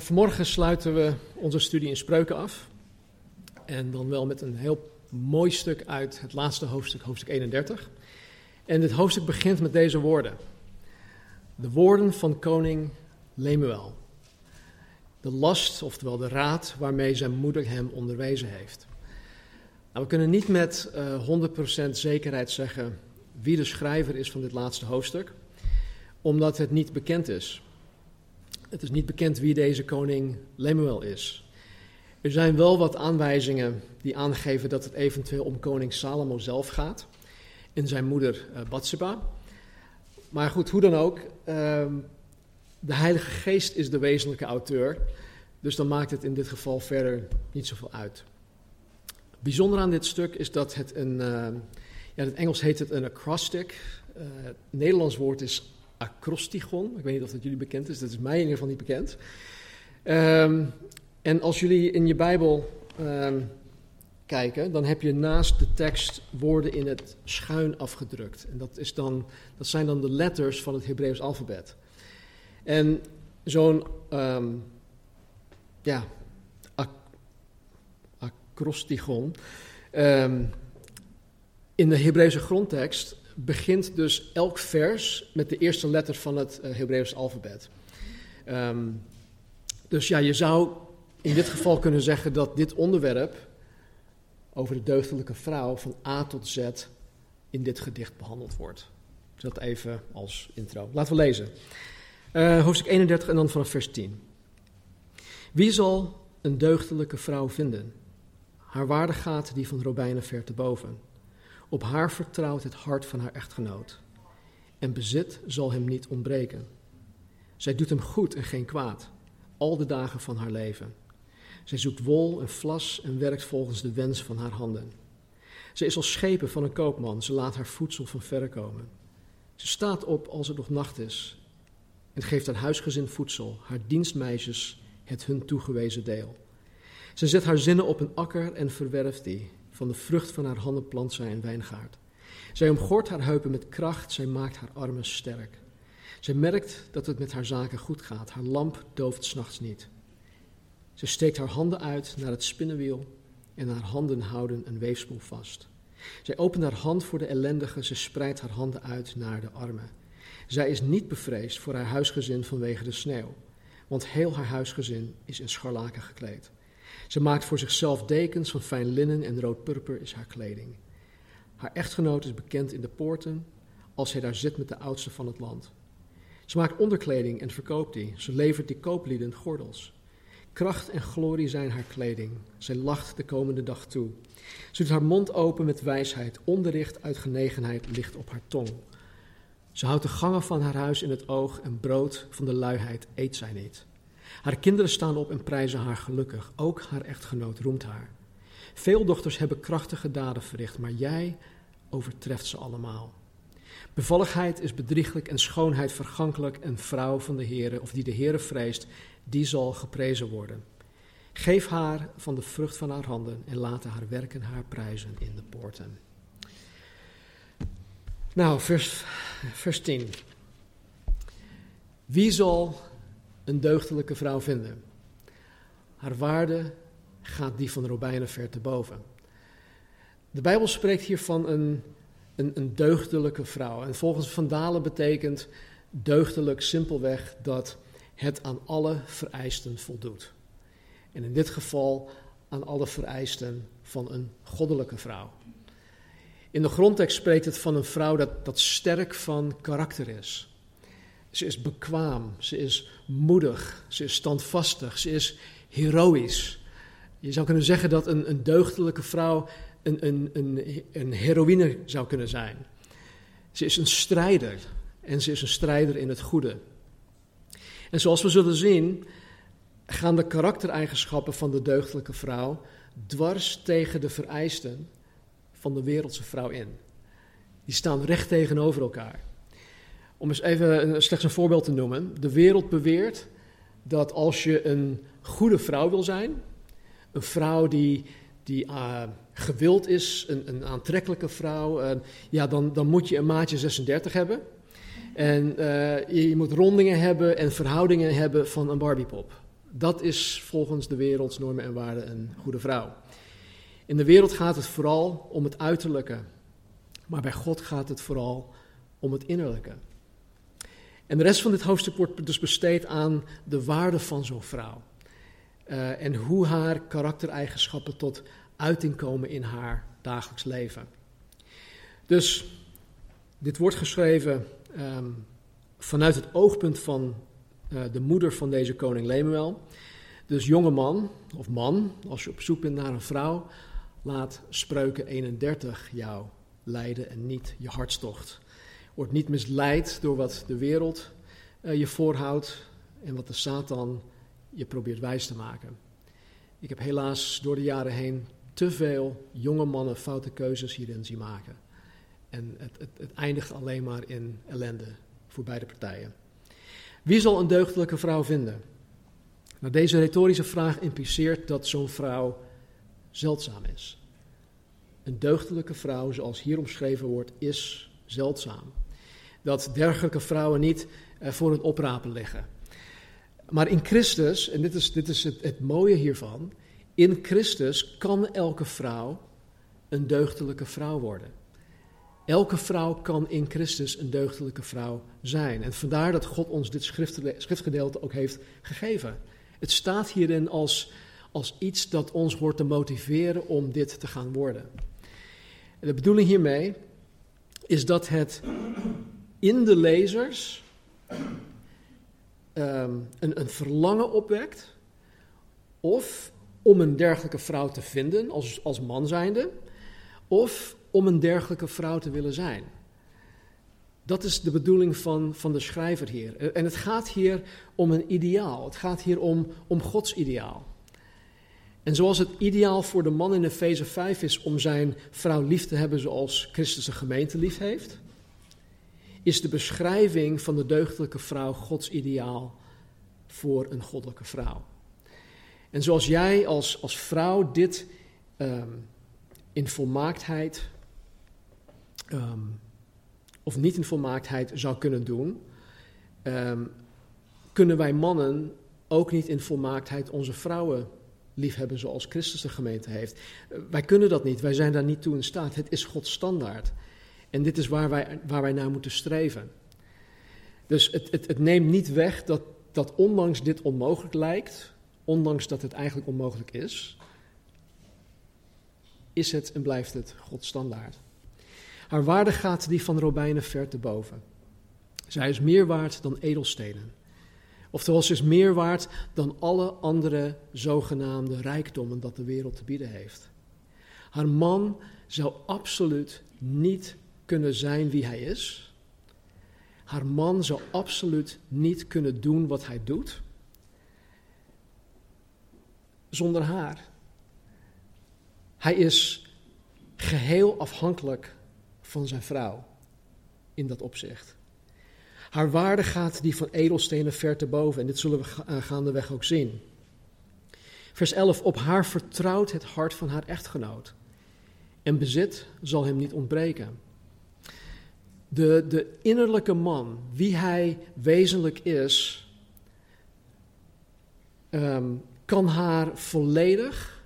vanmorgen sluiten we onze studie in Spreuken af. En dan wel met een heel mooi stuk uit het laatste hoofdstuk, hoofdstuk 31. En dit hoofdstuk begint met deze woorden. De woorden van koning Lemuel. De last, oftewel de raad waarmee zijn moeder hem onderwezen heeft. Nou, we kunnen niet met uh, 100% zekerheid zeggen wie de schrijver is van dit laatste hoofdstuk, omdat het niet bekend is. Het is niet bekend wie deze koning Lemuel is. Er zijn wel wat aanwijzingen die aangeven dat het eventueel om koning Salomo zelf gaat en zijn moeder uh. Maar goed, hoe dan ook, uh, de Heilige Geest is de wezenlijke auteur, dus dan maakt het in dit geval verder niet zoveel uit. Bijzonder aan dit stuk is dat het een, uh, ja, in het Engels heet het een acrostic. Uh, het Nederlands woord is acrostigon. Ik weet niet of dat jullie bekend is, dat is mij in ieder geval niet bekend. Um, en als jullie in je Bijbel um, kijken, dan heb je naast de tekst woorden in het schuin afgedrukt. En dat, is dan, dat zijn dan de letters van het Hebreeuws alfabet. En zo'n um, ja, ac acrostigon in de Hebreeuwse grondtekst begint dus elk vers met de eerste letter van het uh, Hebreeuws alfabet. Um, dus ja, je zou in dit geval kunnen zeggen dat dit onderwerp over de deugdelijke vrouw van A tot Z in dit gedicht behandeld wordt. Dus dat even als intro. Laten we lezen. Uh, hoofdstuk 31 en dan vanaf vers 10. Wie zal een deugdelijke vrouw vinden? Haar waarde gaat die van Robijnen ver te boven. Op haar vertrouwt het hart van haar echtgenoot. En bezit zal hem niet ontbreken. Zij doet hem goed en geen kwaad, al de dagen van haar leven. Zij zoekt wol en vlas en werkt volgens de wens van haar handen. Ze is als schepen van een koopman, ze laat haar voedsel van verre komen. Ze staat op als het nog nacht is en geeft haar huisgezin voedsel, haar dienstmeisjes het hun toegewezen deel. Ze zet haar zinnen op een akker en verwerft die. Van de vrucht van haar handen plant zij een wijngaard. Zij omgort haar heupen met kracht, zij maakt haar armen sterk. Zij merkt dat het met haar zaken goed gaat, haar lamp dooft s'nachts niet. Ze steekt haar handen uit naar het spinnenwiel en haar handen houden een weefspoel vast. Zij opent haar hand voor de ellendige, ze spreidt haar handen uit naar de armen. Zij is niet bevreesd voor haar huisgezin vanwege de sneeuw, want heel haar huisgezin is in scharlaken gekleed. Ze maakt voor zichzelf dekens van fijn linnen en rood purper is haar kleding. Haar echtgenoot is bekend in de poorten als hij daar zit met de oudste van het land. Ze maakt onderkleding en verkoopt die. Ze levert die kooplieden gordels. Kracht en glorie zijn haar kleding. Zij lacht de komende dag toe. Ze doet haar mond open met wijsheid. Onderricht uit genegenheid ligt op haar tong. Ze houdt de gangen van haar huis in het oog en brood van de luiheid eet zij niet. Haar kinderen staan op en prijzen haar gelukkig. Ook haar echtgenoot roemt haar. Veel dochters hebben krachtige daden verricht, maar jij overtreft ze allemaal. Bevalligheid is bedrieglijk en schoonheid vergankelijk. Een vrouw van de Heere, of die de Heere vreest, die zal geprezen worden. Geef haar van de vrucht van haar handen en laat haar werken haar prijzen in de poorten. Nou, vers, vers 10. Wie zal een deugdelijke vrouw vinden. Haar waarde gaat die van Robijnen ver te boven. De Bijbel spreekt hier van een, een, een deugdelijke vrouw. En volgens Van Dalen betekent deugdelijk simpelweg dat het aan alle vereisten voldoet. En in dit geval aan alle vereisten van een goddelijke vrouw. In de grondtekst spreekt het van een vrouw dat, dat sterk van karakter is. Ze is bekwaam, ze is moedig, ze is standvastig, ze is heroïs. Je zou kunnen zeggen dat een, een deugdelijke vrouw een, een, een, een heroïne zou kunnen zijn. Ze is een strijder en ze is een strijder in het goede. En zoals we zullen zien, gaan de karaktereigenschappen van de deugdelijke vrouw dwars tegen de vereisten van de wereldse vrouw in. Die staan recht tegenover elkaar. Om eens even slechts een voorbeeld te noemen. De wereld beweert dat als je een goede vrouw wil zijn, een vrouw die, die uh, gewild is, een, een aantrekkelijke vrouw, uh, ja, dan, dan moet je een maatje 36 hebben. En uh, je, je, moet rondingen hebben en verhoudingen hebben van een Barbiepop. Dat is volgens de wereldsnormen en waarden een goede vrouw. In de wereld gaat het vooral om het uiterlijke, maar bij God gaat het vooral om het innerlijke. En de rest van dit hoofdstuk wordt dus besteed aan de waarde van zo'n vrouw. Uh, en hoe haar karaktereigenschappen tot uiting komen in haar dagelijks leven. Dus dit wordt geschreven um, vanuit het oogpunt van uh, de moeder van deze koning Lemuel. Dus jonge man of man, als je op zoek bent naar een vrouw, laat spreuken 31 jou leiden en niet je hartstocht. Word niet misleid door wat de wereld uh, je voorhoudt en wat de Satan je probeert wijs te maken. Ik heb helaas door de jaren heen te veel jonge mannen foute keuzes hierin zien maken. En het, het, het eindigt alleen maar in ellende voor beide partijen. Wie zal een deugdelijke vrouw vinden? Nou, deze retorische vraag impliceert dat zo'n vrouw zeldzaam is. Een deugdelijke vrouw, zoals hier omschreven wordt, is zeldzaam. Dat dergelijke vrouwen niet uh, voor het oprapen liggen. Maar in Christus, en dit is, dit is het, het mooie hiervan, in Christus kan elke vrouw een deugdelijke vrouw worden. Elke vrouw kan in Christus een deugdelijke vrouw zijn. En vandaar dat God ons dit schriftgedeelte ook heeft gegeven. Het staat hierin als, als iets dat ons hoort te motiveren om dit te gaan worden. En de bedoeling hiermee is dat het in de lezers um, een, een verlangen opwekt. Of om een dergelijke vrouw te vinden als, als man zijnde. Of om een dergelijke vrouw te willen zijn. Dat is de bedoeling van, van de schrijver hier. En het gaat hier om een ideaal. Het gaat hier om, om Gods ideaal. En zoals het ideaal voor de man in Efeze 5 is om zijn vrouw lief te hebben zoals Christus de gemeente lief heeft, is de beschrijving van de deugdelijke vrouw Gods ideaal voor een goddelijke vrouw. En zoals jij als, als vrouw dit um, in volmaaktheid um, of niet in volmaaktheid zou kunnen doen, um, kunnen wij mannen ook niet in volmaaktheid onze vrouwen liefhebben zoals Christus de gemeente heeft. Wij kunnen dat niet, wij zijn daar niet toe in staat. Het is Gods standaard. En dit is waar wij, waar wij naar moeten streven. Dus het, het, het neemt niet weg dat, dat ondanks dit onmogelijk lijkt, ondanks dat het eigenlijk onmogelijk is, is het en blijft het Gods standaard. Haar waarde gaat die van robijnen ver te boven. Zij is meer waard dan edelstenen. Oftewel, ze is meer waard dan alle andere zogenaamde rijkdommen dat de wereld te bieden heeft. Haar man zou absoluut niet kunnen zijn wie hij is. Haar man zou absoluut niet kunnen doen wat hij doet zonder haar. Hij is geheel afhankelijk van zijn vrouw in dat opzicht. Haar waarde gaat die van edelstenen ver te boven en dit zullen we eh, gaandeweg ook zien. Vers 11, op haar vertrouwt het hart van haar echtgenoot en bezit zal hem niet ontbreken. De, de innerlijke man, wie hij wezenlijk is, um, kan haar volledig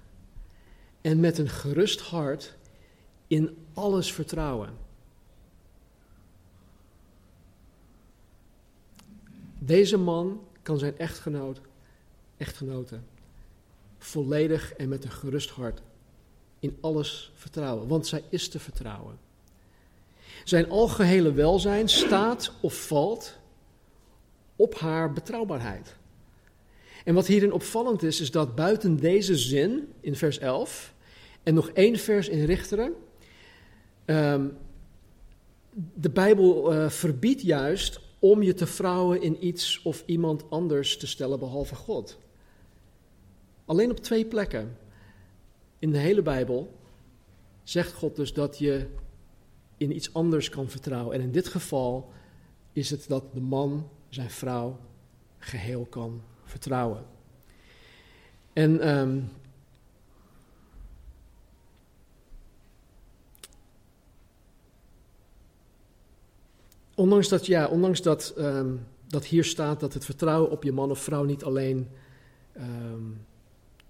en met een gerust hart in alles vertrouwen. Deze man kan zijn echtgenoot, echtgenote volledig en met een gerust hart in alles vertrouwen, want zij is te vertrouwen. Zijn algehele welzijn staat of valt op haar betrouwbaarheid. En wat hierin opvallend is, is dat buiten deze zin in vers 11 en nog één vers in Richteren, um, de Bijbel uh, verbiedt juist om je te vrouwen in iets of iemand anders te stellen behalve God. Alleen op twee plekken in de hele Bijbel zegt God dus dat je in iets anders kan vertrouwen. En in dit geval is het dat de man zijn vrouw geheel kan vertrouwen. En um, ondanks dat, ja, ondanks dat, um, dat hier staat dat het vertrouwen op je man of vrouw niet alleen um,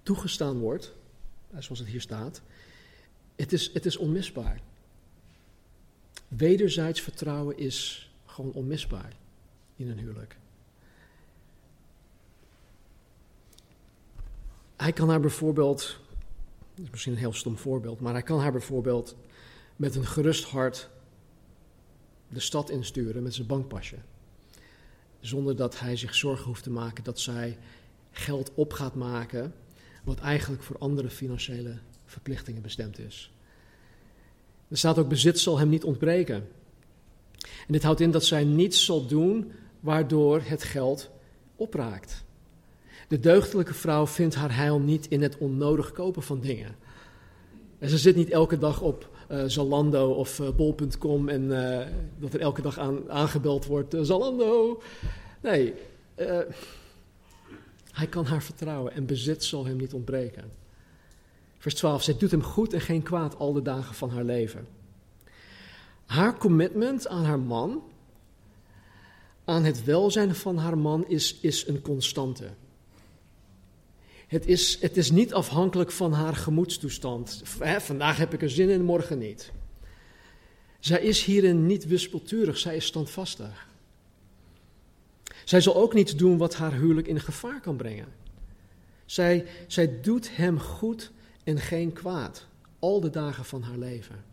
toegestaan wordt, zoals het hier staat, het is, het is onmisbaar. Wederzijds vertrouwen is gewoon onmisbaar in een huwelijk. Hij kan haar bijvoorbeeld, dat is misschien een heel stom voorbeeld, maar hij kan haar bijvoorbeeld met een gerust hart de stad insturen met zijn bankpasje. Zonder dat hij zich zorgen hoeft te maken dat zij geld op gaat maken, wat eigenlijk voor andere financiële verplichtingen bestemd is. Er staat ook: bezit zal hem niet ontbreken. En dit houdt in dat zij niets zal doen waardoor het geld opraakt. De deugdelijke vrouw vindt haar heil niet in het onnodig kopen van dingen. En ze zit niet elke dag op uh, Zalando of uh, bol.com en uh, dat er elke dag aan, aangebeld wordt: Zalando. Nee, hij kan haar vertrouwen en bezit zal hem niet ontbreken. Vers 12: Zij doet hem goed en geen kwaad al de dagen van haar leven. Haar commitment aan haar man, aan het welzijn van haar man, is, is een constante. Het is, het is niet afhankelijk van haar gemoedstoestand. vandaag heb ik er zin in, morgen niet. Zij is hierin niet wispelturig, zij is standvastig. Zij zal ook niet doen wat haar huwelijk in gevaar kan brengen. Zij, zij doet hem goed en geen kwaad, al de dagen van haar leven.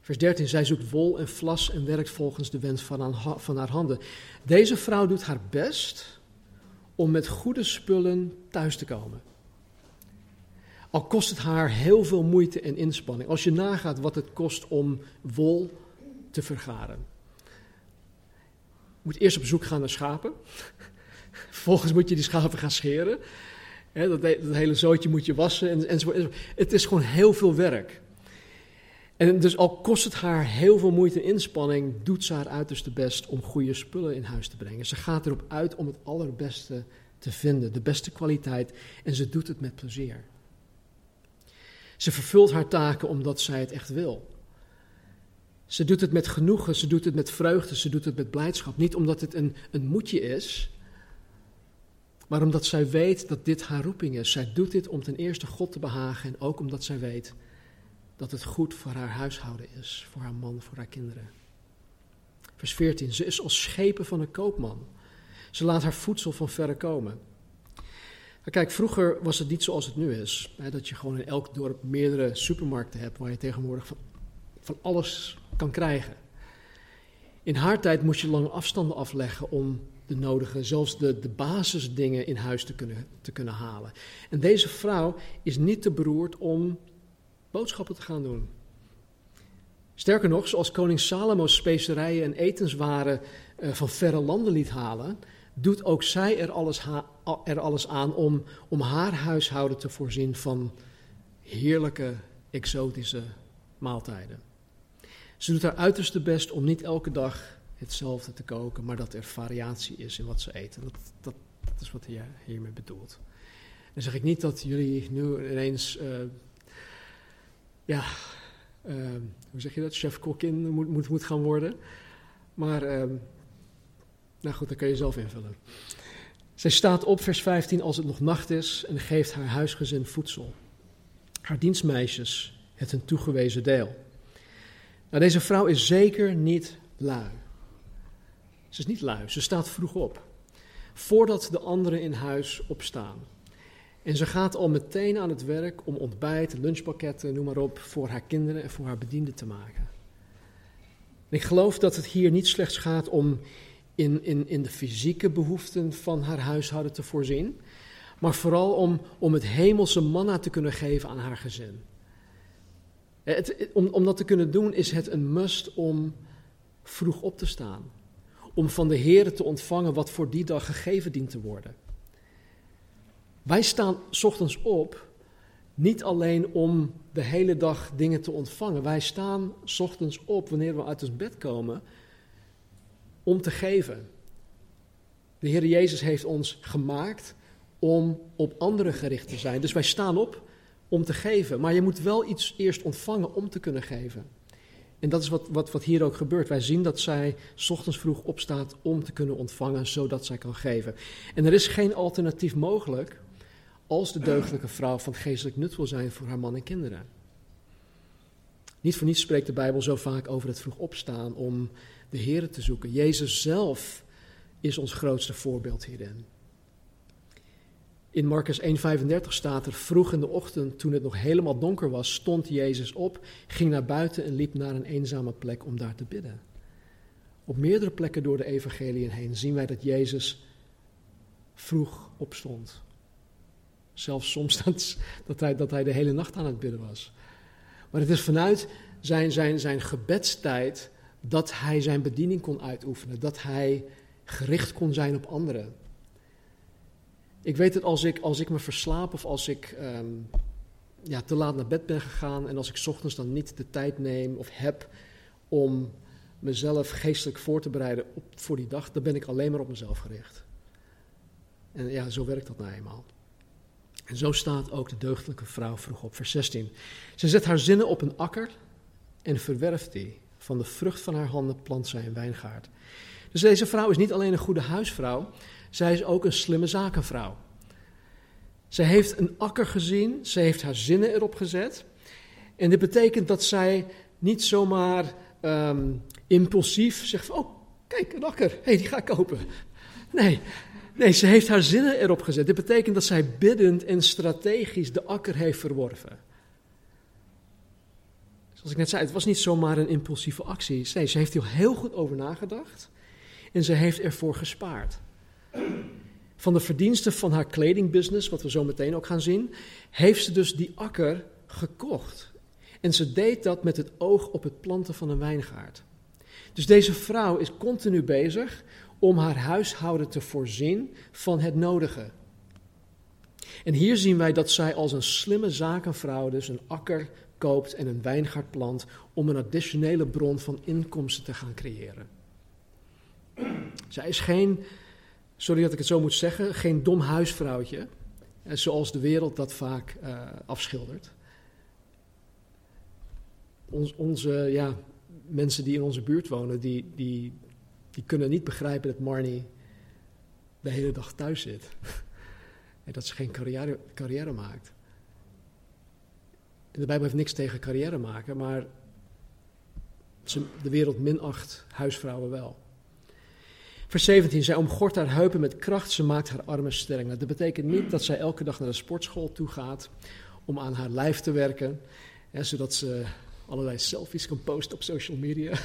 Vers 13, zij zoekt wol en vlas en werkt volgens de wens van, haar handen. Deze vrouw doet haar best om met goede spullen thuis te komen. Al kost het haar heel veel moeite en inspanning. Als je nagaat wat het kost om wol te vergaren. Je moet eerst op zoek gaan naar schapen. Vervolgens moet je die schapen gaan scheren. Dat, dat, hele zootje moet je wassen en, enzovoort. Het is gewoon heel veel werk. En dus al kost het haar heel veel moeite en inspanning, doet ze haar uiterste best om goede spullen in huis te brengen. Ze gaat erop uit om het allerbeste te vinden, de beste kwaliteit, en ze doet het met plezier. Ze vervult haar taken omdat zij het echt wil. Ze doet het met genoegen, ze doet het met vreugde, ze doet het met blijdschap. Niet omdat het een, een moedje is, maar omdat zij weet dat dit haar roeping is. Zij doet dit om ten eerste God te behagen en ook omdat zij weet dat het goed voor haar huishouden is, voor haar man, voor haar kinderen. Vers 14. Ze is als schepen van een koopman. Ze laat haar voedsel van verre komen. kijk, vroeger was het niet zoals het nu is. Hè, dat je gewoon in elk dorp meerdere supermarkten hebt waar je tegenwoordig van, van alles kan krijgen. In haar tijd moest je lange afstanden afleggen om de nodige, zelfs de, de basisdingen in huis te kunnen, te kunnen halen. En deze vrouw is niet te beroerd om boodschappen te gaan doen. Sterker nog, zoals koning Salomo specerijen en etenswaren uh, van verre landen liet halen, doet ook zij er alles, er alles aan om, om haar huishouden te voorzien van heerlijke, exotische maaltijden. Ze doet haar uiterste best om niet elke dag hetzelfde te koken, maar dat er variatie is in wat ze eten. Dat, dat, is wat hij hiermee bedoelt. Dan zeg ik niet dat jullie nu ineens uh, ja, uh, hoe zeg je dat, chef-kokkin moet, moet, moet gaan worden. Maar, uh, nou goed, dat kan je zelf invullen. Zij staat op, vers 15, als het nog nacht is en geeft haar huisgezin voedsel. Haar dienstmeisjes het een toegewezen deel. Nou, deze vrouw is zeker niet lui. Ze is niet lui, ze staat vroeg op. Voordat de anderen in huis opstaan. En ze gaat al meteen aan het werk om ontbijt, lunchpakketten, noem maar op, voor haar kinderen en voor haar bedienden te maken. ik geloof dat het hier niet slechts gaat om in, in, in de fysieke behoeften van haar huishouden te voorzien, maar vooral om, om het hemelse manna te kunnen geven aan haar gezin. Het, om, om dat te kunnen doen is het een must om vroeg op te staan. Om van de Heer te ontvangen wat voor die dag gegeven dient te worden. Wij staan ochtends op niet alleen om de hele dag dingen te ontvangen. Wij staan ochtends op wanneer we uit ons bed komen om te geven. De Heer Jezus heeft ons gemaakt om op anderen gericht te zijn. Dus wij staan op om te geven. Maar je moet wel iets eerst ontvangen om te kunnen geven. En dat is wat, wat, wat hier ook gebeurt. Wij zien dat zij ochtends vroeg opstaat om te kunnen ontvangen, zodat zij kan geven. En er is geen alternatief mogelijk als de deugdelijke vrouw van geestelijk nut wil zijn voor haar man en kinderen. Niet voor niets spreekt de Bijbel zo vaak over het vroeg opstaan om de Heer te zoeken. Jezus zelf is ons grootste voorbeeld hierin. In Marcus 1:35 staat er: Vroeg in de ochtend, toen het nog helemaal donker was, stond Jezus op, ging naar buiten en liep naar een eenzame plek om daar te bidden. Op meerdere plekken door de evangeliën heen zien wij dat Jezus vroeg opstond. Zelfs soms dat, dat, hij, dat hij de hele nacht aan het bidden was. Maar het is vanuit zijn, zijn, zijn gebedstijd dat hij zijn bediening kon uitoefenen, dat hij gericht kon zijn op anderen. Ik weet het als ik, als ik me verslaap of als ik ehm, ja, te laat naar bed ben gegaan en als ik ochtends dan niet de tijd neem of heb om mezelf geestelijk voor te bereiden op, voor die dag, dan ben ik alleen maar op mezelf gericht. En ja, zo werkt dat nou eenmaal. En zo staat ook de deugdelijke vrouw vroeg op, vers 16. Ze zet haar zinnen op een akker en verwerft die. Van de vrucht van haar handen plant zij een wijngaard. Dus deze vrouw is niet alleen een goede huisvrouw, zij is ook een slimme zakenvrouw. Zij heeft een akker gezien, ze heeft haar zinnen erop gezet. En dit betekent dat zij niet zomaar ehm, impulsief zegt van, oh, kijk, een akker, hé, hey, die ga ik kopen. Nee, nee, ze heeft haar zinnen erop gezet. Dit betekent dat zij biddend en strategisch de akker heeft verworven. Zoals ik net zei, het was niet zomaar een impulsieve actie. Nee, ze heeft hier heel goed over nagedacht en ze heeft ervoor gespaard. Van de verdiensten van haar kledingbusiness, wat we zo meteen ook gaan zien, heeft ze dus die akker gekocht. En ze deed dat met het oog op het planten van een wijngaard. Dus deze vrouw is continu bezig om haar huishouden te voorzien van het nodige. En hier zien wij dat zij als een slimme zakenvrouw dus een akker koopt en een wijngaard plant om een additionele bron van inkomsten te gaan creëren. Zij is geen, sorry dat ik het zo moet zeggen, geen dom huisvrouwtje, eh, zoals de wereld dat vaak uh, afschildert. Onze ja, mensen die in onze buurt wonen, die, die, die kunnen niet begrijpen dat Marnie de hele dag thuis zit. en dat ze geen carrière, carrière maakt. De Bijbel heeft niks tegen carrière maken, maar de wereld minacht huisvrouwen wel. Vers 17, zij omgort haar heupen met kracht, ze maakt haar armen sterk. Dat betekent niet dat zij elke dag naar de sportschool toe gaat om aan haar lijf te werken, zodat ze allerlei selfies kan posten op social media.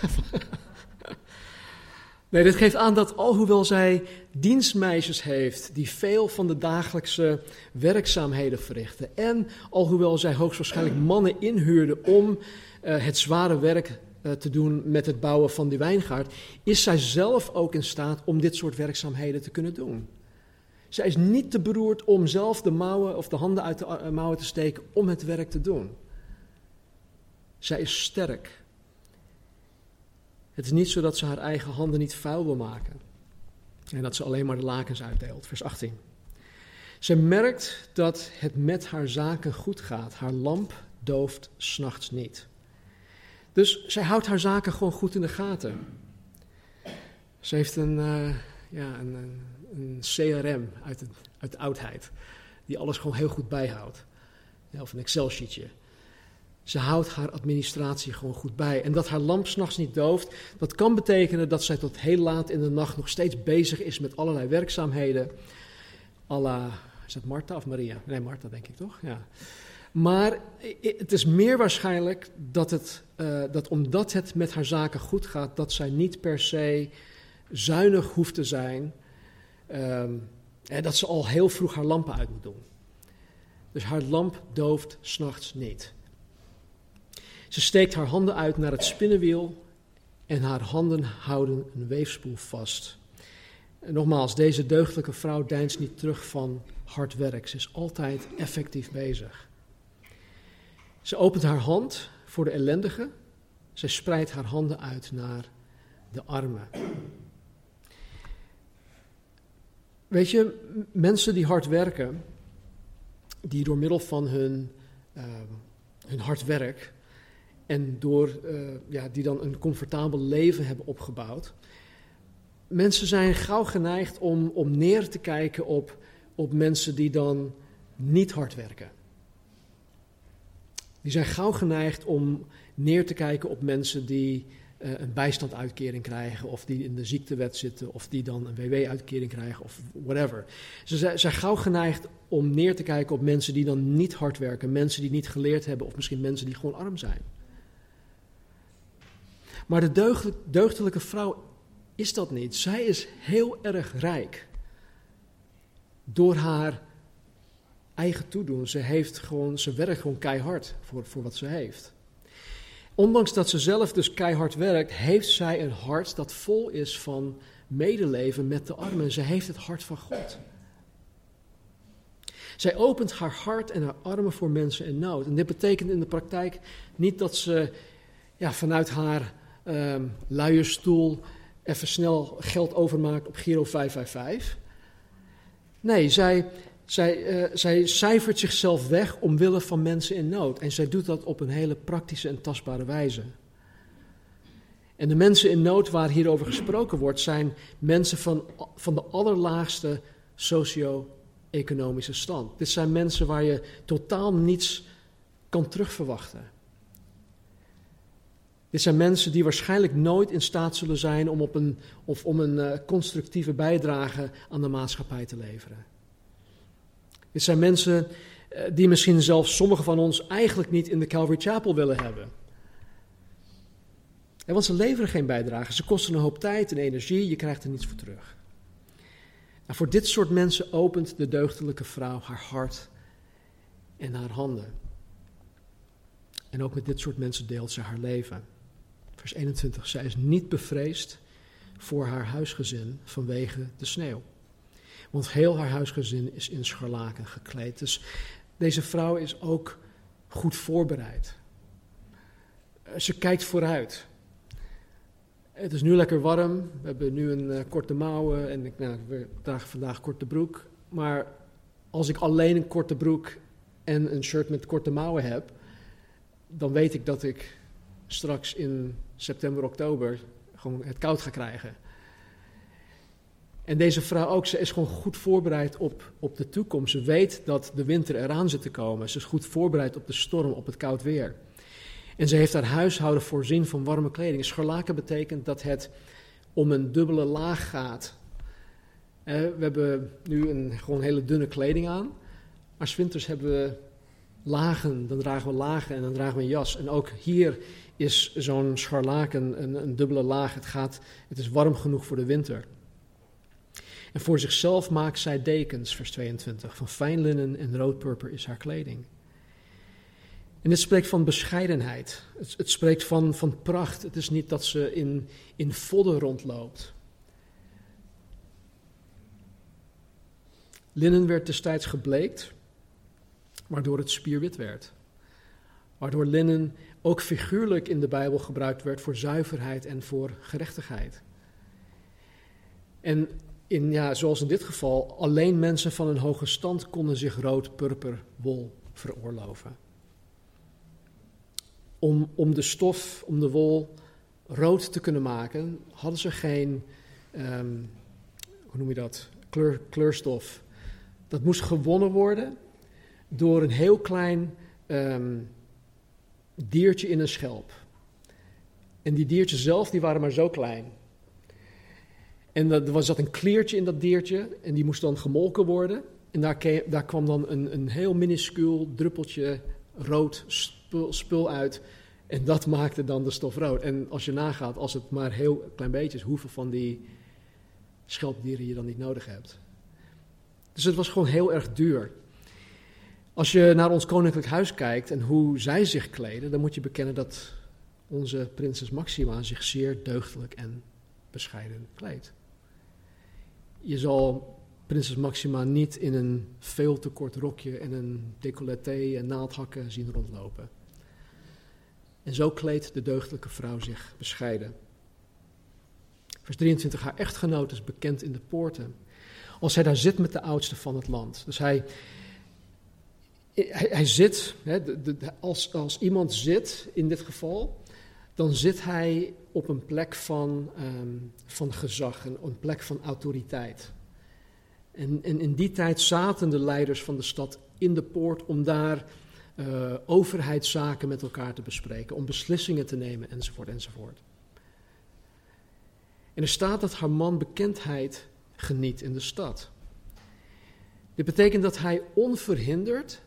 nee, dit geeft aan dat alhoewel zij dienstmeisjes heeft die veel van de dagelijkse werkzaamheden verrichten en alhoewel zij hoogstwaarschijnlijk mannen inhuurde om uh, het zware werk eh, te doen met het bouwen van die wijngaard, is zij zelf ook in staat om dit soort werkzaamheden te kunnen doen. Zij is niet te beroerd om zelf de mouwen of de handen uit de eh, mouwen te steken om het werk te doen. Zij is sterk. Het is niet zo dat ze haar eigen handen niet vuil wil maken. En dat ze alleen maar de lakens uitdeelt. Vers 18. Ze merkt dat het met haar zaken goed gaat. Haar lamp dooft s'nachts niet. Dus zij houdt haar zaken gewoon goed in de gaten. Ze heeft een, uh, ja, een, een, CRM uit, het, uit de oudheid, die alles gewoon heel goed bijhoudt. Ja, of een Excel-sheetje. Ze houdt haar administratie gewoon goed bij. En dat haar lamp s'nachts niet dooft, dat kan betekenen dat zij tot heel laat in de nacht nog steeds bezig is met allerlei werkzaamheden. Alla, is dat Martha of Maria? Nee, Martha denk ik toch? Ja. Maar het is meer waarschijnlijk dat, het, uh, dat omdat het met haar zaken goed gaat, dat zij niet per se zuinig hoeft te zijn. Um, en dat ze al heel vroeg haar lampen uit moet doen. Dus haar lamp dooft s'nachts niet. Ze steekt haar handen uit naar het spinnenwiel en haar handen houden een weefspoel vast. Nogmaals, deze deugdelijke vrouw deinst niet terug van hard werk. Ze is altijd effectief bezig. Ze opent haar hand voor de ellendige. Zij spreidt haar handen uit naar de armen. Weet je, mensen die hard werken, die door middel van hun, uh, hun hard werk en door, uh, ja, die dan een comfortabel leven hebben opgebouwd, mensen zijn gauw geneigd om, om neer te kijken op, op mensen die dan niet hard werken. Die zijn gauw geneigd om neer te kijken op mensen die uh, een bijstandsuitkering krijgen, of die in de ziektewet zitten, of die dan een WW-uitkering krijgen, of whatever. Ze zijn gauw geneigd om neer te kijken op mensen die dan niet hard werken, mensen die niet geleerd hebben, of misschien mensen die gewoon arm zijn. Maar de deugdelijke vrouw is dat niet. Zij is heel erg rijk. Door haar eigen toedoen. Ze, heeft gewoon, ze werkt gewoon keihard voor, voor wat ze heeft. Ondanks dat ze zelf dus keihard werkt, heeft zij een hart dat vol is van medeleven met de armen. Ze heeft het hart van God. Zij opent haar hart en haar armen voor mensen in nood. En dit betekent in de praktijk niet dat ze ja, vanuit haar um, luie stoel even snel geld overmaakt op Giro 555. Nee, zij, zij, uh, zij cijfert zichzelf weg omwille van mensen in nood. En zij doet dat op een hele praktische en tastbare wijze. En de mensen in nood waar hierover gesproken wordt, zijn mensen van, van de allerlaagste socio-economische stand. Dit zijn mensen waar je totaal niets kan terugverwachten. Dit zijn mensen die waarschijnlijk nooit in staat zullen zijn om, op een, of om een uh, constructieve bijdrage aan de maatschappij te leveren. Dit zijn mensen uh, die misschien zelfs sommigen van ons eigenlijk niet in de Calvary Chapel willen hebben. En want ze leveren geen bijdrage, ze kosten een hoop tijd en energie, je krijgt er niets voor terug. Nou, voor dit soort mensen opent de deugdelijke vrouw haar hart en haar handen. En ook met dit soort mensen deelt ze haar leven. Vers 21. Zij is niet bevreesd voor haar huisgezin vanwege de sneeuw. Want heel haar huisgezin is in scharlaken gekleed. Dus deze vrouw is ook goed voorbereid. Eh, ze kijkt vooruit. Het is nu lekker warm. We hebben nu een uh, korte mouwen en ik nou, we dragen vandaag korte broek. Maar als ik alleen een korte broek en een shirt met korte mouwen heb, dan weet ik dat ik straks in september, oktober gewoon het koud ga krijgen. En deze vrouw ook, ze is gewoon goed voorbereid op, op de toekomst. Ze weet dat de winter eraan zit te komen. Ze is goed voorbereid op de storm, op het koud weer. En ze heeft haar huishouden voorzien van warme kleding. Scharlaken betekent dat het om een dubbele laag gaat. we hebben nu een gewoon hele dunne kleding aan. Maar winters hebben we lagen, dan dragen we lagen en dan dragen we een jas. En ook hier is zo'n scharlaken een, een dubbele laag. Het, gaat, het is warm genoeg voor de winter. En voor zichzelf maakt zij dekens, vers 22. Van fijn linnen en roodpurper is haar kleding. En het spreekt van bescheidenheid. Het, het, spreekt van, van pracht. Het is niet dat ze in, in vodden rondloopt. Linnen werd destijds gebleekt, waardoor het spierwit werd. Waardoor linnen ook figuurlijk in de Bijbel gebruikt werd voor zuiverheid en voor gerechtigheid. En in, ja, zoals in dit geval, alleen mensen van een hoge stand konden zich rood purper wol veroorloven. Om, om de stof, om de wol rood te kunnen maken, hadden ze geen, um, hoe noem je dat, Kleur, kleurstof. Dat moest gewonnen worden door een heel klein um, diertje in een schelp. En die diertjes zelf, die waren maar zo klein. En er zat een kleertje in dat diertje en die moest dan gemolken worden. En daar, daar kwam dan een, een heel minuscuul druppeltje rood spul, spul, uit. En dat maakte dan de stof rood. En als je nagaat, als het maar heel klein beetje is, hoeveel van die schelpdieren je dan niet nodig hebt. Dus het was gewoon heel erg duur. Als je naar ons koninklijk huis kijkt en hoe zij zich kleden, dan moet je bekennen dat onze prinses Maxima zich zeer deugdelijk en bescheiden kleedt. Je zal prinses Maxima niet in een veel te kort rokje en een decolleté en naaldhakken zien rondlopen. En zo kleedt de deugdelijke vrouw zich bescheiden. Vers 23, haar echtgenoot is bekend in de poorten. Als hij daar zit met de oudste van het land. Dus hij, hij, zit, hè, de, als, als iemand zit in dit geval, dan zit hij op een plek van, um, van gezag, een, een plek van autoriteit. En, en, in die tijd zaten de leiders van de stad in de poort om daar uh, overheidszaken met elkaar te bespreken, om beslissingen te nemen enzovoort enzovoort. En er staat dat haar man bekendheid geniet in de stad. Dit betekent dat hij onverhinderd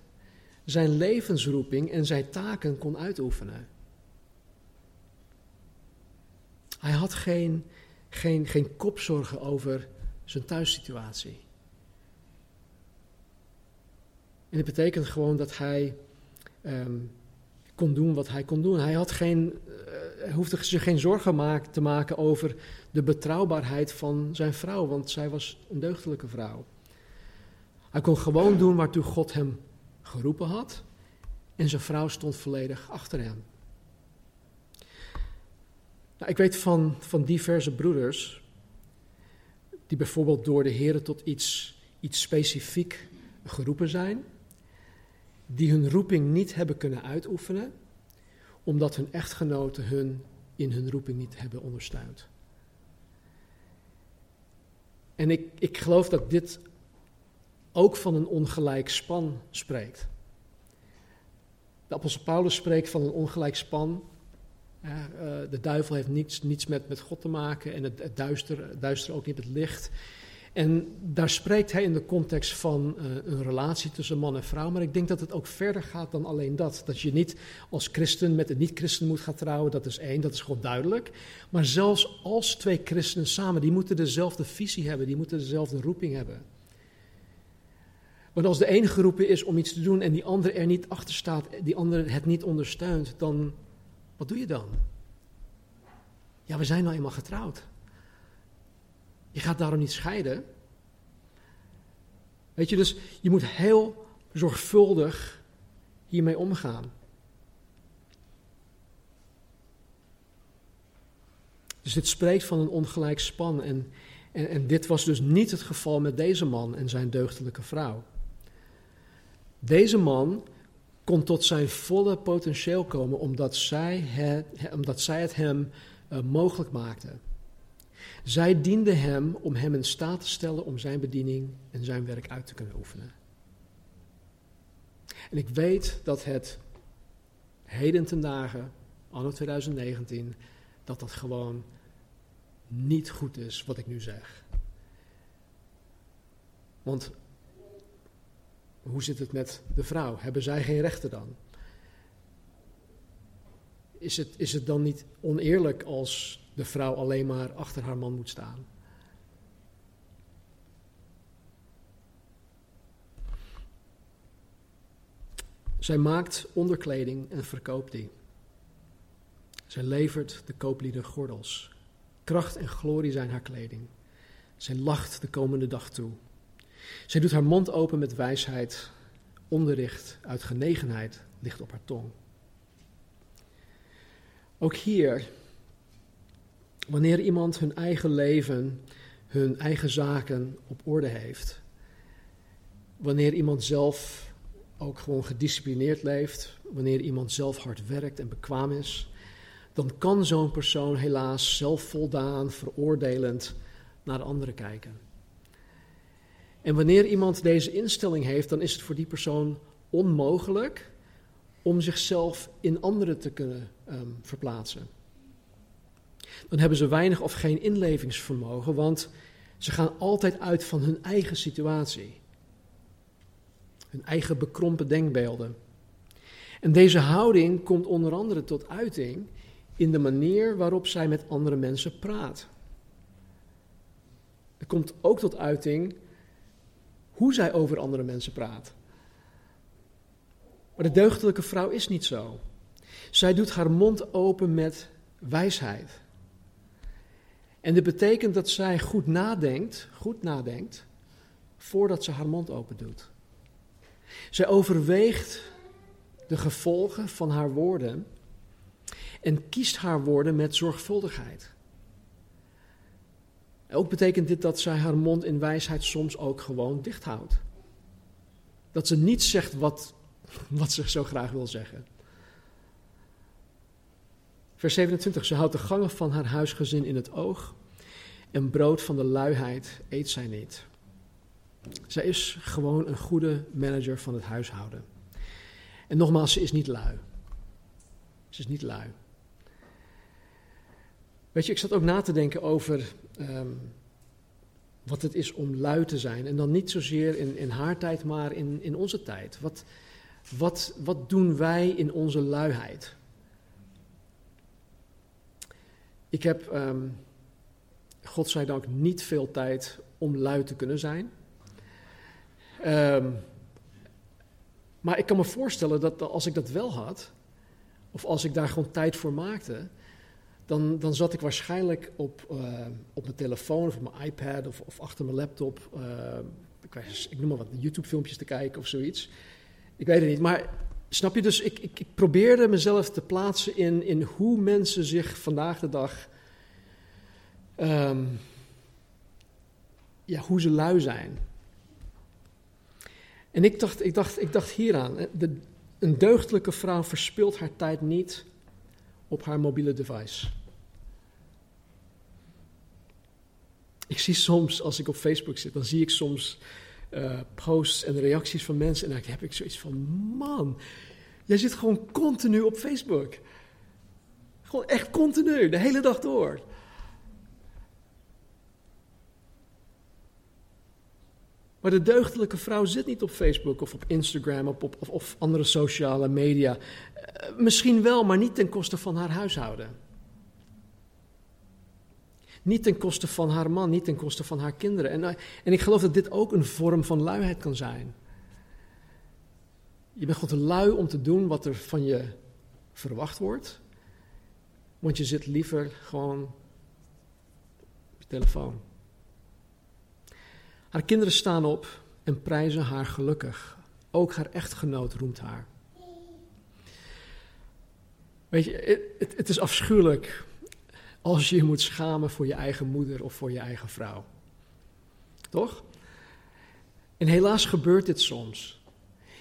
zijn levensroeping en zijn taken kon uitoefenen. Hij had geen, geen, geen kopzorgen over zijn thuissituatie. En dit betekent gewoon dat hij um, kon doen wat hij kon doen. Hij had geen, uh, hoefde zich geen zorgen te maken over de betrouwbaarheid van zijn vrouw, want zij was een deugdelijke vrouw. Hij kon gewoon doen waartoe God hem geroepen had en zijn vrouw stond volledig achter hem. Nou, ik weet van, van diverse broeders die bijvoorbeeld door de Heer tot iets, iets specifiek geroepen zijn, die hun roeping niet hebben kunnen uitoefenen, omdat hun echtgenoten hun in hun roeping niet hebben ondersteund. En ik, ik geloof dat dit ook van een ongelijk span spreekt. De apostel Paulus spreekt van een ongelijk span de duivel heeft niets, niets met, met God te maken en het, het duister, duister ook niet het licht. En daar spreekt hij in de context van uh, een relatie tussen man en vrouw. Maar ik denk dat het ook verder gaat dan alleen dat. Dat je niet als christen met een niet-christen moet gaan trouwen, dat is één, dat is gewoon duidelijk. Maar zelfs als twee christenen samen, die moeten dezelfde visie hebben, die moeten dezelfde roeping hebben. Want als de ene geroepen is om iets te doen en die andere er niet achter staat, die andere het niet ondersteunt, dan, wat doe je dan? Ja, we zijn nou eenmaal getrouwd. Je gaat daarom niet scheiden. Weet je, dus je moet heel zorgvuldig hiermee omgaan. Dus dit spreekt van een ongelijk span. En, en, en dit was dus niet het geval met deze man en zijn deugdelijke vrouw. Deze man kon tot zijn volle potentieel komen omdat zij het, omdat zij het hem uh, mogelijk maakte. Zij diende hem om hem in staat te stellen om zijn bediening en zijn werk uit te kunnen oefenen. En ik weet dat het heden ten dagen, anno 2019, dat dat gewoon niet goed is wat ik nu zeg. Want hoe zit het met de vrouw? Hebben zij geen rechten dan? Is het, is het dan niet oneerlijk als de vrouw alleen maar achter haar man moet staan? Zij maakt onderkleding en verkoopt die. Zij levert de kooplieden gordels. Kracht en glorie zijn haar kleding. Zij lacht de komende dag toe. Zij doet haar mond open met wijsheid. Onderricht uit genegenheid ligt op haar tong. Ook hier, wanneer iemand hun eigen leven, hun eigen zaken op orde heeft, wanneer iemand zelf ook gewoon gedisciplineerd leeft, wanneer iemand zelf hard werkt en bekwaam is, dan kan zo'n persoon helaas zelfvoldaan, veroordelend naar de anderen kijken. En wanneer iemand deze instelling heeft, dan is het voor die persoon onmogelijk om zichzelf in anderen te kunnen um, verplaatsen. Dan hebben ze weinig of geen inlevingsvermogen, want ze gaan altijd uit van hun eigen situatie. Hun eigen bekrompen denkbeelden. En deze houding komt onder andere tot uiting in de manier waarop zij met andere mensen praat. Het komt ook tot uiting hoe zij over andere mensen praat. Maar de deugdelijke vrouw is niet zo. Zij doet haar mond open met wijsheid. En dit betekent dat zij goed nadenkt, goed nadenkt voordat ze haar mond open doet. Zij overweegt de gevolgen van haar woorden en kiest haar woorden met zorgvuldigheid. Ook betekent dit dat zij haar mond in wijsheid soms ook gewoon dicht houdt. Dat ze niet zegt wat, wat ze zo graag wil zeggen. Vers 27. Ze houdt de gangen van haar huisgezin in het oog en brood van de luiheid eet zij niet. Zij is gewoon een goede manager van het huishouden. En nogmaals, ze is niet lui. Ze is niet lui. Weet je, ik zat ook na te denken over ehm, wat het is om lui te zijn. En dan niet zozeer in, in haar tijd, maar in, in onze tijd. Wat, wat, wat doen wij in onze luiheid? Ik heb, um, godzijdank, niet veel tijd om lui te kunnen zijn. Um, maar ik kan me voorstellen dat als ik dat wel had, of als ik daar gewoon tijd voor maakte, dan, dan zat ik waarschijnlijk op, uh, op mijn telefoon of op mijn iPad of, of achter mijn laptop, uh, ik, ik noem maar wat, YouTube-filmpjes te kijken of zoiets. Ik weet het niet, maar snap je dus, ik, ik, ik probeerde mezelf te plaatsen in, in hoe mensen zich vandaag de dag, um, ja, hoe ze lui zijn. En ik dacht, ik dacht, ik dacht hieraan. De, een deugdelijke vrouw verspilt haar tijd niet op haar mobiele device. Ik zie soms, als ik op Facebook zit, dan zie ik soms uh, posts en reacties van mensen. En dan heb ik zoiets van: man, jij zit gewoon continu op Facebook. Gewoon echt continu, de hele dag door. Maar de deugdelijke vrouw zit niet op Facebook of op Instagram of, op, of andere sociale media. Uh, misschien wel, maar niet ten koste van haar huishouden. Niet ten koste van haar man, niet ten koste van haar kinderen. En, uh, en ik geloof dat dit ook een vorm van luiheid kan zijn. Je bent te lui om te doen wat er van je verwacht wordt. Want je zit liever gewoon op je telefoon. Haar kinderen staan op en prijzen haar gelukkig. Ook haar echtgenoot roemt haar. Weet je, het, is afschuwelijk als je je moet schamen voor je eigen moeder of voor je eigen vrouw. Toch? En helaas gebeurt dit soms.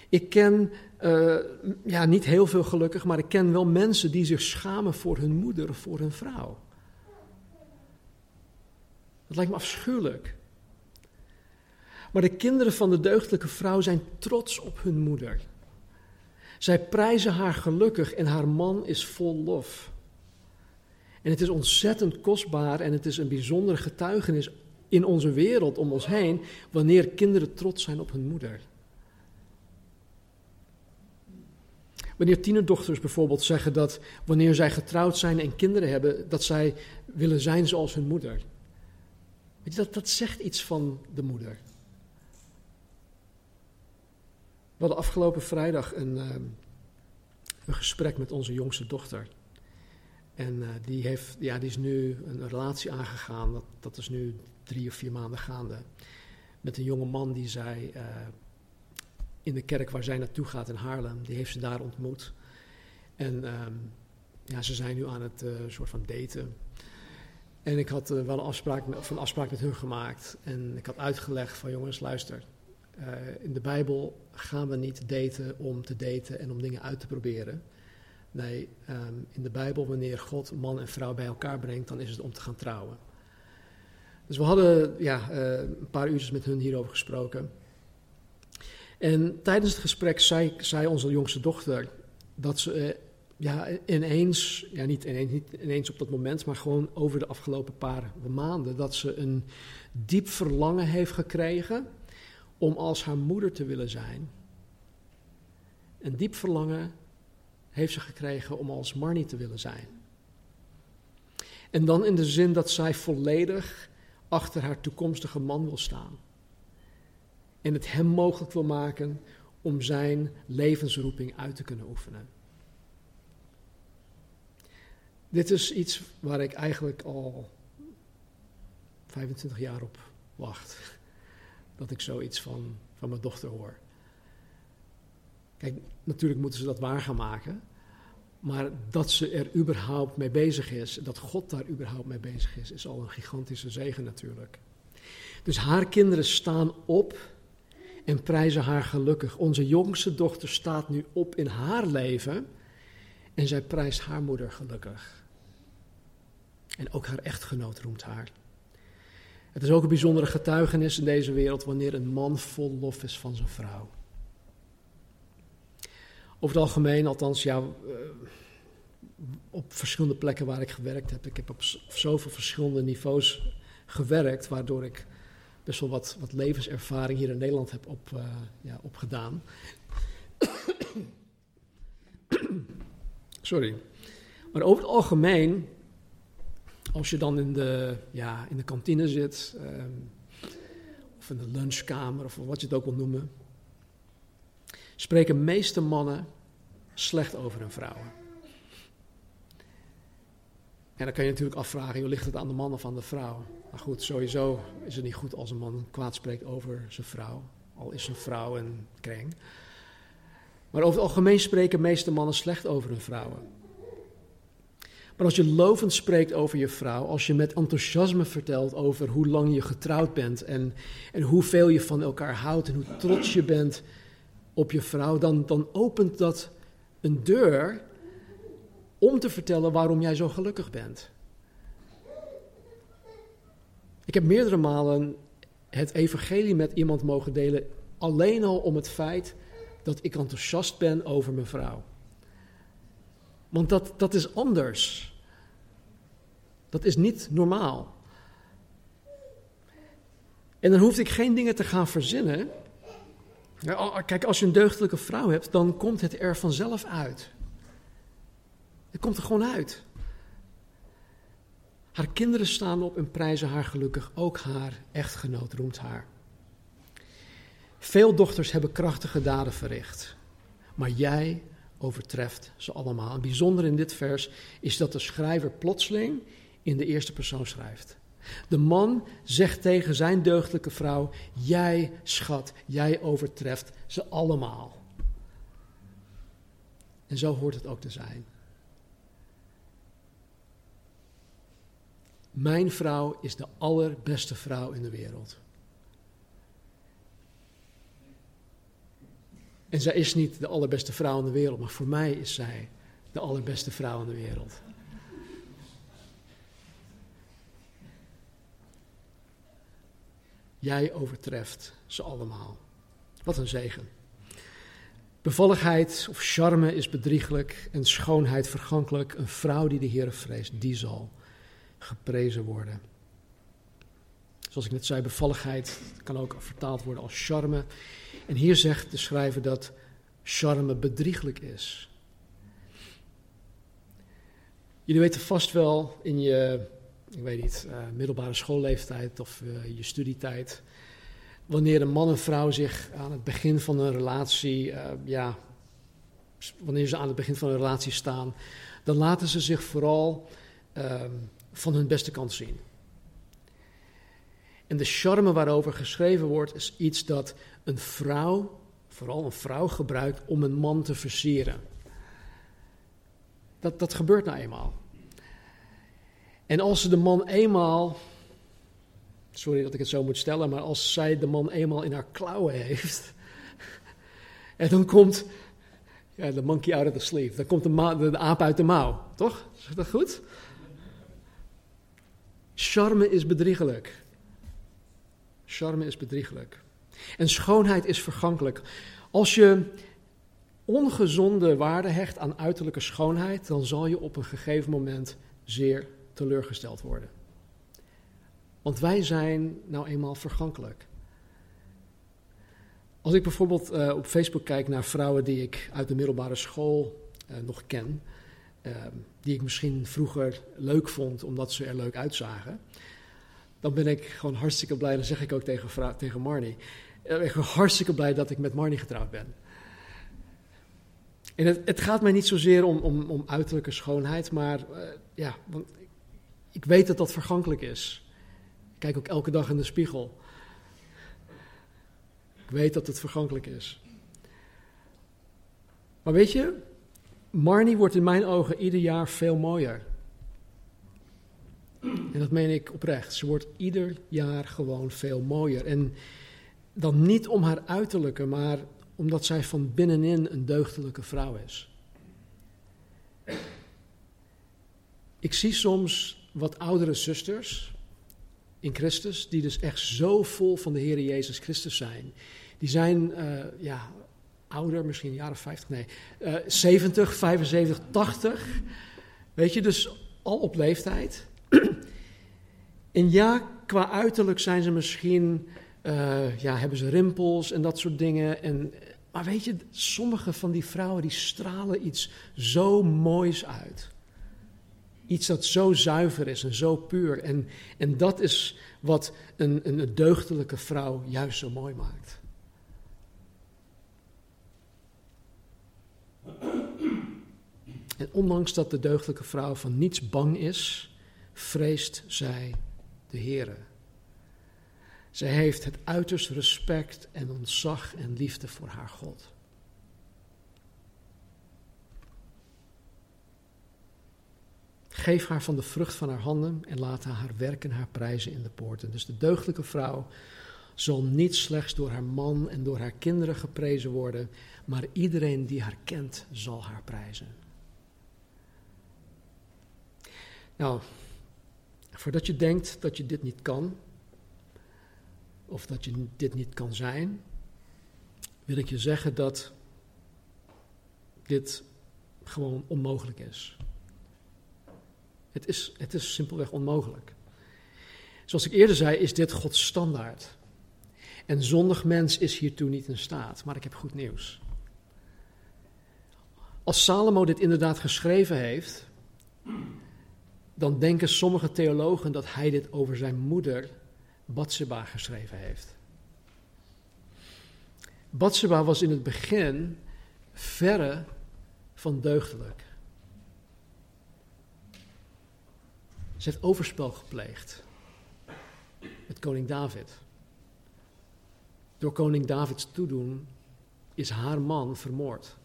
Ik ken, uh, ja, niet heel veel gelukkig, maar ik ken wel mensen die zich schamen voor hun moeder of voor hun vrouw. Dat lijkt me afschuwelijk. Maar de kinderen van de deugdelijke vrouw zijn trots op hun moeder. Zij prijzen haar gelukkig en haar man is vol lof. En het is ontzettend kostbaar en het is een bijzondere getuigenis in onze wereld om ons heen wanneer kinderen trots zijn op hun moeder. Wanneer tienerdochters bijvoorbeeld zeggen dat wanneer zij getrouwd zijn en kinderen hebben, dat zij willen zijn zoals hun moeder. Weet je, dat, dat zegt iets van de moeder. We hadden afgelopen vrijdag een, uh, een gesprek met onze jongste dochter. En uh, die, heeft, ja, die is nu een relatie aangegaan, dat, dat is nu drie of vier maanden gaande. Met een jonge man die zij uh, in de kerk waar zij naartoe gaat in Haarlem, die heeft ze daar ontmoet. En um, ja, ze zijn nu aan het soort van daten. En ik had wel een afspraak, met, een afspraak met hun gemaakt. En ik had uitgelegd van jongens, luister, uh, in de Bijbel gaan we niet daten om te daten en om dingen uit te proberen. Nee, um, in de Bijbel, wanneer God man en vrouw bij elkaar brengt, dan is het om te gaan trouwen. Dus we hadden ja, uh, een paar uurtjes met hun hierover gesproken. En tijdens het gesprek zei, zei onze jongste dochter dat ze uh, ja, ineens, ja, niet ineens, niet ineens op dat moment, maar gewoon over de afgelopen paar maanden, dat ze een diep verlangen heeft gekregen om als haar moeder te willen zijn. Een diep verlangen heeft ze gekregen om als Marnie te willen zijn. En dan in de zin dat zij volledig achter haar toekomstige man wil staan. En het hem mogelijk wil maken om zijn levensroeping uit te kunnen oefenen. Dit is iets waar ik eigenlijk al 25 jaar op wacht dat ik zoiets van, van mijn dochter hoor. Kijk, natuurlijk moeten ze dat waar gaan maken. Maar dat ze er überhaupt mee bezig is, dat God daar überhaupt mee bezig is, is al een gigantische zegen natuurlijk. Dus haar kinderen staan op en prijzen haar gelukkig. Onze jongste dochter staat nu op in haar leven en zij prijst haar moeder gelukkig. En ook haar echtgenoot roemt haar. Het is ook een bijzondere getuigenis in deze wereld wanneer een man vol lof is van zijn vrouw. Over het algemeen, althans, ja, eh, op verschillende plekken waar ik gewerkt heb. Ik heb op zoveel verschillende niveaus gewerkt, waardoor ik best wel wat, wat levenservaring hier in Nederland heb op, uh, ja, opgedaan. Sorry. Maar over het algemeen, als je dan in de, ja, in de kantine zit, ehm, of in de lunchkamer, of wat je het ook wil noemen, spreken meeste mannen slecht over hun vrouwen. En dan kan je natuurlijk afvragen, hoe ligt het aan de man of aan de vrouw? Maar goed, sowieso is het niet goed als een man kwaad spreekt over zijn vrouw. Al is zijn vrouw een kreng. Maar over het algemeen spreken meeste mannen slecht over hun vrouwen. Maar als je lovend spreekt over je vrouw, als je met enthousiasme vertelt over hoe lang je getrouwd bent en, en hoeveel je van elkaar houdt en hoe trots je bent op je vrouw, dan, dan opent dat een deur om te vertellen waarom jij zo gelukkig bent. Ik heb meerdere malen het evangelie met iemand mogen delen, alleen al om het feit dat ik enthousiast ben over mijn vrouw. Want dat, dat is anders. Dat is niet normaal. En dan hoef ik geen dingen te gaan verzinnen. Kijk, als je een deugdelijke vrouw hebt, dan komt het er vanzelf uit. Het komt er gewoon uit. Haar kinderen staan op en prijzen haar gelukkig. Ook haar echtgenoot roemt haar. Veel dochters hebben krachtige daden verricht. Maar jij overtreft ze allemaal. En bijzonder in dit vers is dat de schrijver plotseling in de eerste persoon schrijft. De man zegt tegen zijn deugdelijke vrouw: Jij, schat, jij overtreft ze allemaal. En zo hoort het ook te zijn. Mijn vrouw is de allerbeste vrouw in de wereld. En zij is niet de allerbeste vrouw in de wereld, maar voor mij is zij de allerbeste vrouw in de wereld. Jij overtreft ze allemaal. Wat een zegen. Bevalligheid of charme is bedrieglijk en schoonheid vergankelijk. Een vrouw die de Heer vreest, die zal geprezen worden. Zoals ik net zei, bevalligheid kan ook vertaald worden als charme. En hier zegt de schrijver dat charme bedrieglijk is. Jullie weten vast wel in je, ik weet niet, uh, middelbare schoolleeftijd of uh, je studietijd, wanneer een man en vrouw zich aan het begin van een relatie, uh, ja, wanneer ze aan het begin van een relatie staan, dan laten ze zich vooral ehm, van hun beste kant zien. En de charme waarover geschreven wordt, is iets dat een vrouw, vooral een vrouw, gebruikt om een man te versieren. Dat, dat gebeurt nou eenmaal. En als ze de man eenmaal, sorry dat ik het zo moet stellen, maar als zij de man eenmaal in haar klauwen heeft, en dan komt ja, de monkey out of the sleeve, dan komt de, aap uit de mouw, toch? Is dat goed? Charme is bedriegelijk. Charme is bedriegelijk. En schoonheid is vergankelijk. Als je ongezonde waarde hecht aan uiterlijke schoonheid, dan zal je op een gegeven moment zeer teleurgesteld worden. Want wij zijn nou eenmaal vergankelijk. Als ik bijvoorbeeld uh, op Facebook kijk naar vrouwen die ik uit de middelbare school uh, nog ken, uh, die ik misschien vroeger leuk vond omdat ze er leuk uitzagen, dan ben ik gewoon hartstikke blij. Dan zeg ik ook tegen, tegen Marnie, ik ben hartstikke blij dat ik met Marnie getrouwd ben. En het, het gaat mij niet zozeer om, om, om uiterlijke schoonheid, maar ja, want ik weet dat dat vergankelijk is. Ik kijk ook elke dag in de spiegel. Ik weet dat het vergankelijk is. Maar weet je, Marnie wordt in mijn ogen ieder jaar veel mooier. En dat meen ik oprecht. Ze wordt ieder jaar gewoon veel mooier. En dan niet om haar uiterlijke, maar omdat zij van binnenin een deugdelijke vrouw is. Ik zie soms wat oudere zusters in Christus, die dus echt zo vol van de Heer Jezus Christus zijn. Die zijn, uh, ja, ouder, misschien of 50, nee, uh, 70, 75, 80. Weet je, dus al op leeftijd. en ja, qua uiterlijk zijn ze misschien, uh, ja, hebben ze rimpels en dat soort dingen. En, maar weet je, sommige van die vrouwen die stralen iets zo moois uit. Iets dat zo zuiver is en zo puur. En, en dat is wat een, een deugdelijke vrouw juist zo mooi maakt. En ondanks dat de deugdelijke vrouw van niets bang is, vreest zij de Heere. Zij heeft het uiterst respect en ontzag en liefde voor haar God. Geef haar van de vrucht van haar handen en laat haar werken haar prijzen in de poorten. Dus de deugdelijke vrouw zal niet slechts door haar man en door haar kinderen geprezen worden, maar iedereen die haar kent zal haar prijzen. Nou, voordat je denkt dat je dit niet kan, of dat je dit niet kan zijn, wil ik je zeggen dat dit gewoon onmogelijk is. Het is, het is simpelweg onmogelijk. Zoals ik eerder zei, is dit Gods standaard. En zondig mens is hiertoe niet in staat. Maar ik heb goed nieuws. Als Salomo dit inderdaad geschreven heeft, dan denken sommige theologen dat hij dit over zijn moeder Batseba geschreven heeft. Batseba was in het begin verre van deugdelijk. Ze heeft overspel gepleegd met koning David. Door koning Davids toedoen is haar man vermoord.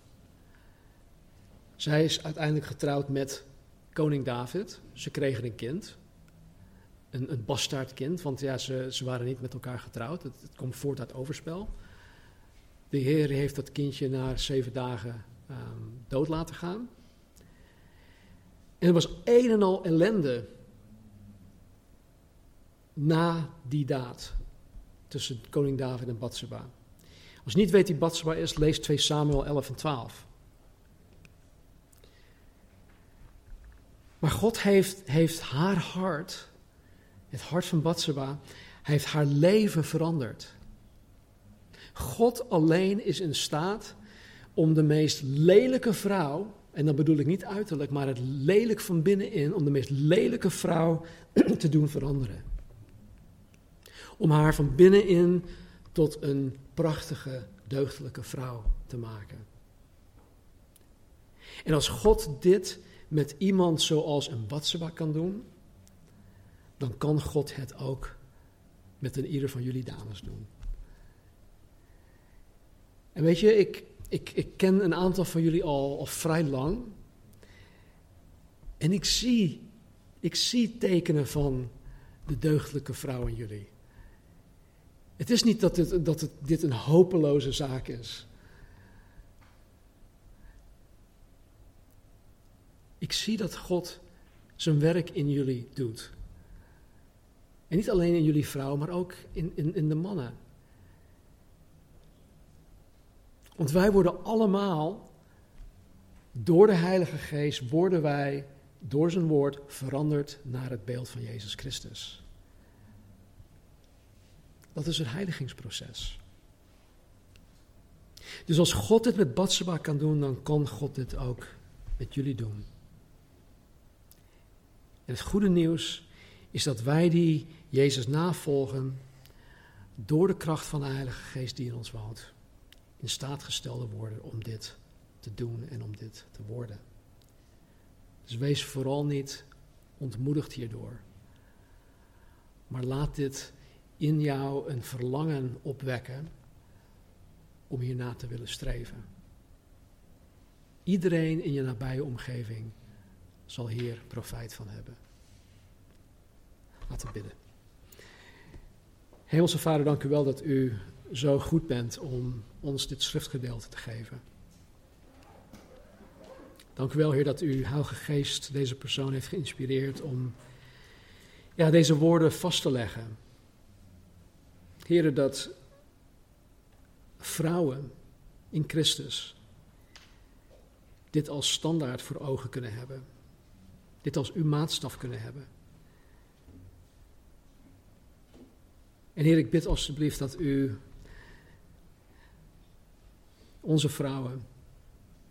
Zij is uiteindelijk getrouwd met koning David. Ze kregen een kind. Een, een bastaardkind, want ja, ze, ze waren niet met elkaar getrouwd. Het, komt voort uit overspel. De Heer heeft dat kindje na zeven dagen um, dood laten gaan. En er was een en al ellende na die daad tussen koning David en Batseba. Als je niet weet wie Batseba is, lees 2 Samuel 11 en 12. Maar God heeft, heeft haar hart, het hart van Batseba, heeft haar leven veranderd. God alleen is in staat om de meest lelijke vrouw, en dan bedoel ik niet uiterlijk, maar het lelijk van binnenin, om de meest lelijke vrouw te doen veranderen om haar van binnenin tot een prachtige, deugdelijke vrouw te maken. En als God dit met iemand zoals een Batseba kan doen, dan kan God het ook met een ieder van jullie dames doen. En weet je, ik, ik, ik ken een aantal van jullie al, al vrij lang. En ik zie, ik zie tekenen van de deugdelijke vrouw in jullie. Het is niet dat, het, dat het, dit een hopeloze zaak is. Ik zie dat God zijn werk in jullie doet. En niet alleen in jullie vrouw, maar ook in, in, in de mannen. Want wij worden allemaal, door de Heilige Geest, worden wij door zijn woord veranderd naar het beeld van Jezus Christus. Dat is het heiligingsproces. Dus als God dit met Batseba kan doen, dan kan God dit ook met jullie doen. En het goede nieuws is dat wij die Jezus navolgen, door de kracht van de Heilige Geest die in ons woont, in staat gesteld worden om dit te doen en om dit te worden. Dus wees vooral niet ontmoedigd hierdoor. Maar laat dit in jou een verlangen opwekken om hierna te willen streven. Iedereen in je nabije omgeving zal hier profijt van hebben. Laten we bidden. Hemelse Vader, dank u wel dat u zo goed bent om ons dit schriftgedeelte te geven. Dank u wel, Heer, dat uw Heilige Geest deze persoon heeft geïnspireerd om ja, deze woorden vast te leggen. Heer, dat vrouwen in Christus dit als standaard voor ogen kunnen hebben. Dit als uw maatstaf kunnen hebben. En Heer, ik bid alstublieft dat u onze vrouwen,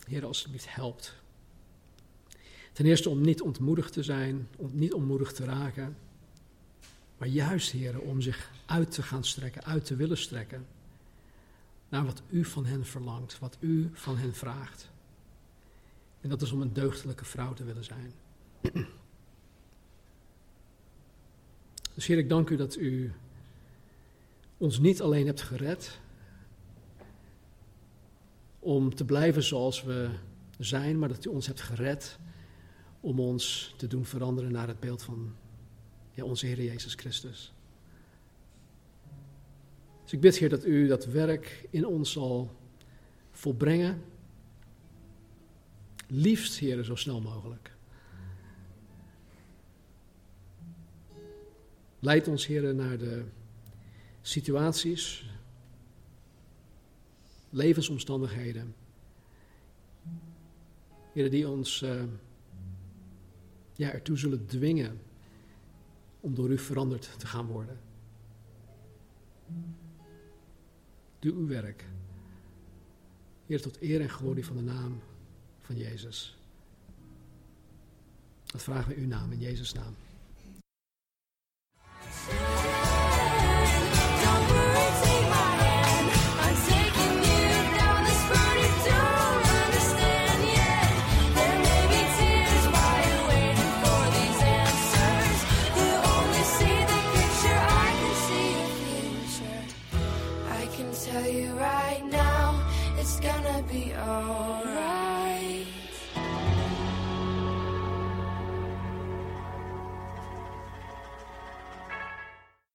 Heer, alstublieft helpt. Ten eerste om niet ontmoedigd te zijn, om niet ontmoedigd te raken, maar juist, Heer, om zich uit te gaan strekken, uit te willen strekken naar wat u van hen verlangt, wat u van hen vraagt. En dat is om een deugdelijke vrouw te willen zijn. Dus Heer, ik dank u dat u ons niet alleen hebt gered om te blijven zoals we zijn, maar dat u ons hebt gered om ons te doen veranderen naar het beeld van ja, onze Heer Jezus Christus. Dus ik bid, Heer, dat u dat werk in ons zal volbrengen. Liefst, Heer, zo snel mogelijk. Leid ons, Heer, naar de situaties, levensomstandigheden, Heer, die ons uh, ja, ertoe zullen dwingen om door u veranderd te gaan worden. Doe uw werk. Heer, tot eer en glorie van de naam van Jezus. Dat vragen we uw naam, in Jezus' naam.